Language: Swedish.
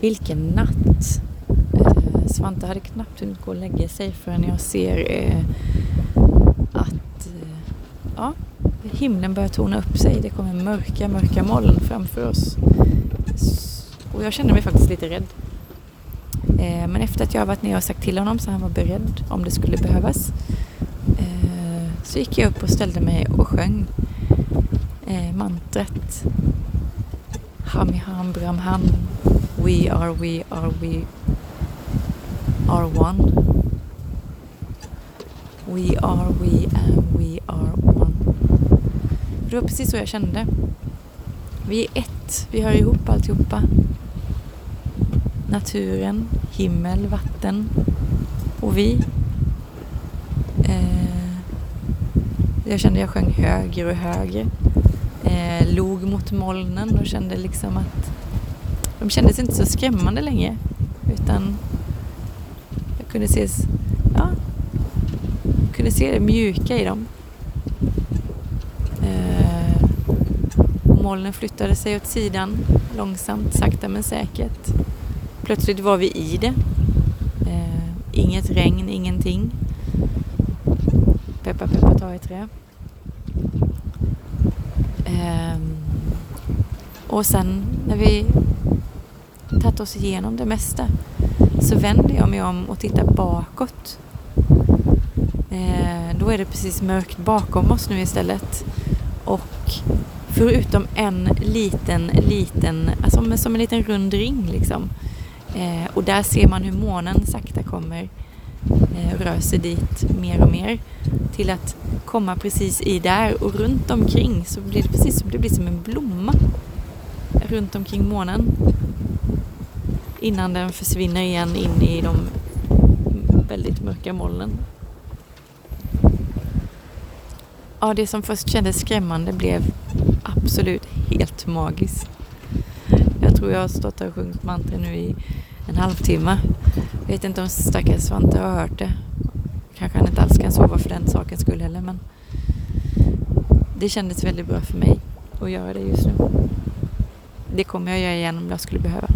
Vilken natt! Eh, Svante hade knappt hunnit gå och lägga sig förrän jag ser eh, att eh, ja, himlen börjar tona upp sig. Det kommer mörka, mörka moln framför oss. Och jag kände mig faktiskt lite rädd. Men efter att jag varit nere och sagt till honom så han var beredd om det skulle behövas så gick jag upp och ställde mig och sjöng mantrat Hami ham bram ham We are, we are, we are one We are, we and we are one Det var precis så jag kände. Vi är ett, vi hör ihop alltihopa naturen, himmel, vatten och vi. Eh, jag kände jag sjöng högre och högre. Eh, log mot molnen och kände liksom att de kändes inte så skrämmande längre. Utan jag kunde se, ja, jag kunde se det mjuka i dem. Eh, molnen flyttade sig åt sidan långsamt, sakta men säkert. Plötsligt var vi i det. Eh, inget regn, ingenting. Peppa, peppa, ta i trä. Eh, och sen när vi tagit oss igenom det mesta så vänder jag mig om och tittar bakåt. Eh, då är det precis mörkt bakom oss nu istället. Och förutom en liten, liten, alltså som en liten rund ring liksom Eh, och där ser man hur månen sakta kommer eh, rör sig dit mer och mer till att komma precis i där och runt omkring så blir det precis som, det blir som en blomma runt omkring månen innan den försvinner igen in i de väldigt mörka molnen. Ja, det som först kändes skrämmande blev absolut helt magiskt. Jag tror jag har stått här och sjungit mantra nu i en halvtimme. Jag vet inte om stackars Svante har hört det. Kanske han inte alls kan sova för den sakens skull heller men det kändes väldigt bra för mig att göra det just nu. Det kommer jag göra igen om jag skulle behöva.